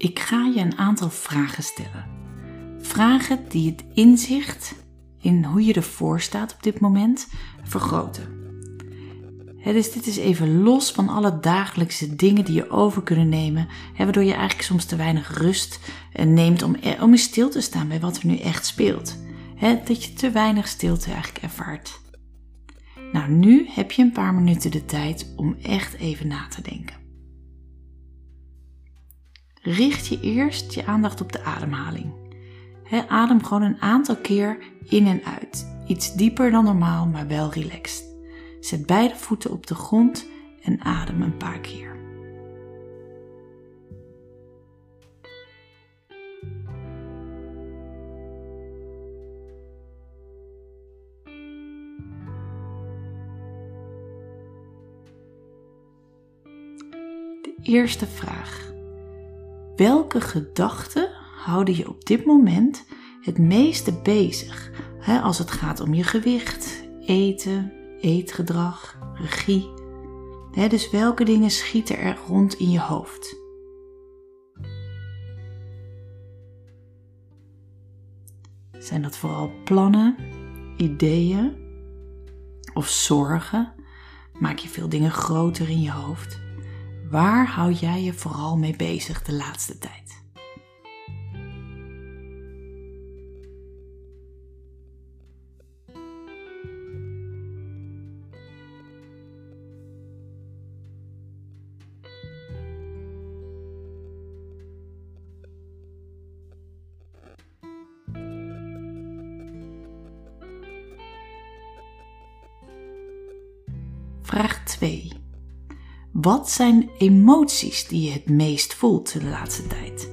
Ik ga je een aantal vragen stellen. Vragen die het inzicht in hoe je ervoor staat op dit moment vergroten. dus dit is even los van alle dagelijkse dingen die je over kunnen nemen, waardoor je eigenlijk soms te weinig rust eh, neemt om, eh, om in stil te staan bij wat er nu echt speelt. dat je te weinig stilte eigenlijk ervaart. Nou, nu heb je een paar minuten de tijd om echt even na te denken. Richt je eerst je aandacht op de ademhaling. adem gewoon een aantal keer in en uit. Iets dieper dan normaal, maar wel relaxed. Zet beide voeten op de grond en adem een paar keer. De eerste vraag. Welke gedachten houden je op dit moment het meeste bezig als het gaat om je gewicht, eten, eetgedrag, regie? dus welke dingen schieten er rond in je hoofd? Zijn dat vooral plannen, ideeën of zorgen? Maak je veel dingen groter in je hoofd? Waar hou jij je vooral mee bezig de laatste tijd? Vraag 2. Wat zijn emoties die je het meest voelt de laatste tijd?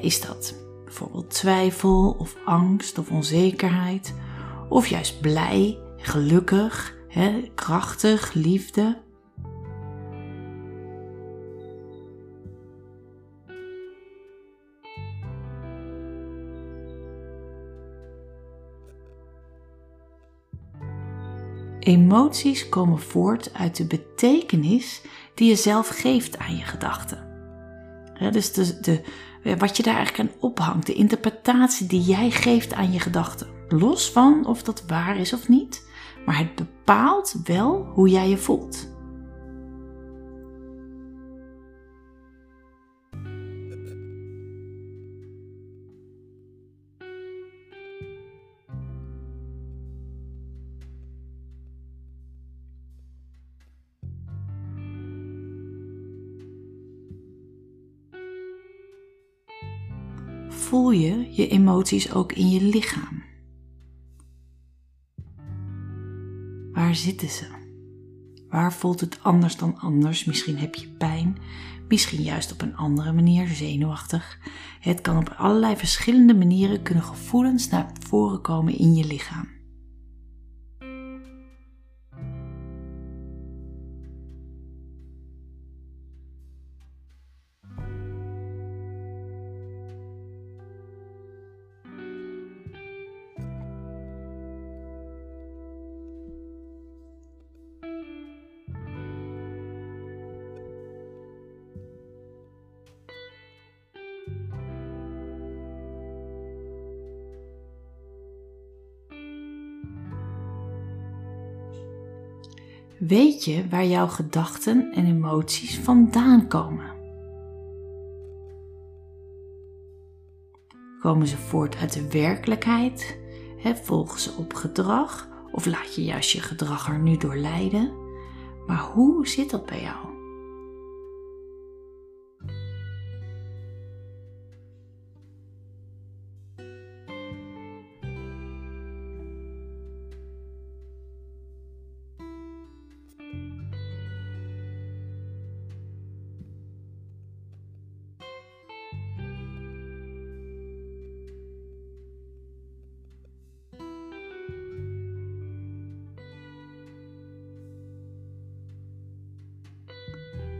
is dat bijvoorbeeld twijfel of angst of onzekerheid? Of juist blij, gelukkig, krachtig, liefde? Emoties komen voort uit de betekenis die je zelf geeft aan je gedachten. dus de, de, wat je daar eigenlijk aan ophangt, de interpretatie die jij geeft aan je gedachten. Los van of dat waar is of niet, maar het bepaalt wel hoe jij je voelt. Voel je je emoties ook in je lichaam? Waar zitten ze? Waar voelt het anders dan anders? Misschien heb je pijn, misschien juist op een andere manier, zenuwachtig. Het kan op allerlei verschillende manieren kunnen gevoelens naar voren komen in je lichaam. Weet je waar jouw gedachten en emoties vandaan komen? Komen ze voort uit de werkelijkheid? volgen ze op gedrag? Of laat je juist je gedrag er nu door leiden? Maar hoe zit dat bij jou?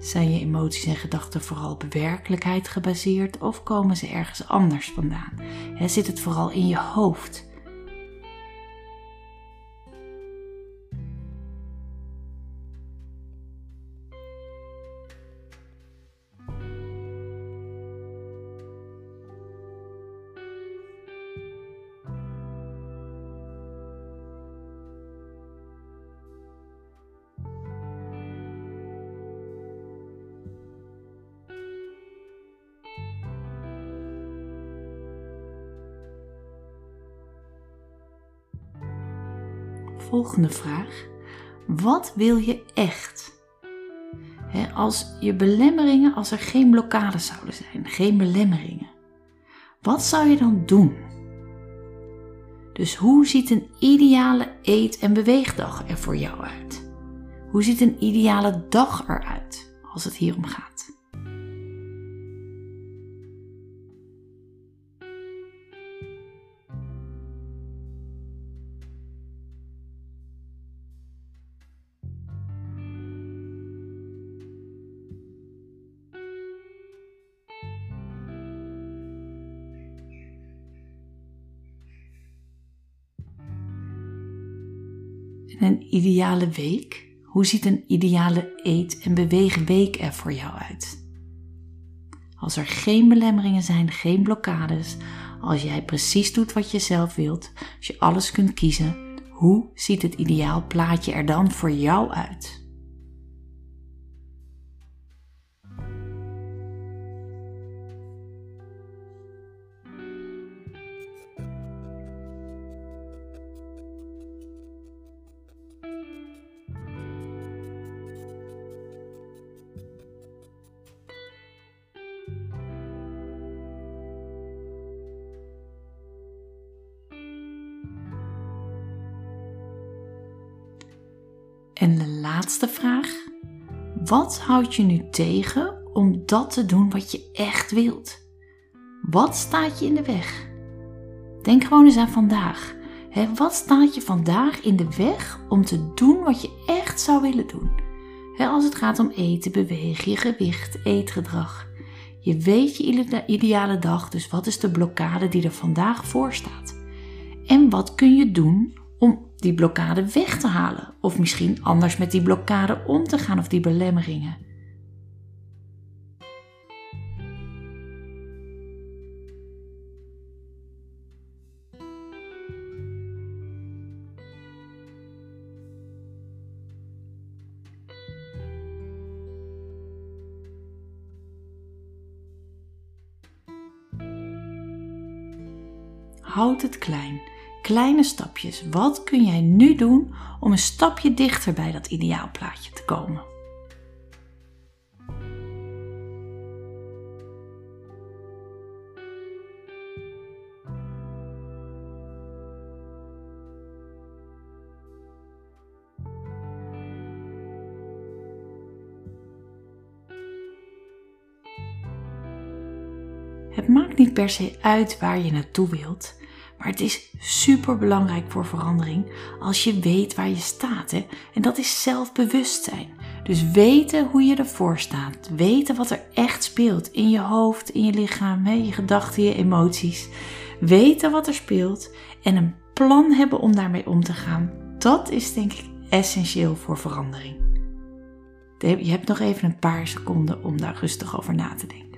Zijn je emoties en gedachten vooral op werkelijkheid gebaseerd of komen ze ergens anders vandaan? zit het vooral in je hoofd? Volgende vraag. Wat wil je echt? als je belemmeringen, als er geen blokkades zouden zijn, geen belemmeringen, wat zou je dan doen? Dus hoe ziet een ideale eet- en beweegdag er voor jou uit? Hoe ziet een ideale dag eruit als het hier om gaat? Een ideale week? Hoe ziet een ideale eet- en beweegweek er voor jou uit? Als er geen belemmeringen zijn, geen blokkades, als jij precies doet wat je zelf wilt, als je alles kunt kiezen, hoe ziet het ideaal plaatje er dan voor jou uit? En de laatste vraag. Wat houdt je nu tegen om dat te doen wat je echt wilt? Wat staat je in de weg? Denk gewoon eens aan vandaag. wat staat je vandaag in de weg om te doen wat je echt zou willen doen? als het gaat om eten, bewegen, je gewicht, eetgedrag. Je weet je ideale dag, dus wat is de blokkade die er vandaag voor staat? En wat kun je doen om die blokkade weg te halen. Of misschien anders met die blokkade om te gaan of die belemmeringen. Houd het klein kleine stapjes. Wat kun jij nu doen om een stapje dichter bij dat ideaalplaatje te komen? Het maakt niet per se uit waar je naartoe wilt. Maar het is super belangrijk voor verandering als je weet waar je staat. Hè? En dat is zelfbewustzijn. Dus weten hoe je ervoor staat. Weten wat er echt speelt in je hoofd, in je lichaam, hè? je gedachten, je emoties. Weten wat er speelt en een plan hebben om daarmee om te gaan. Dat is denk ik essentieel voor verandering. Je hebt nog even een paar seconden om daar rustig over na te denken.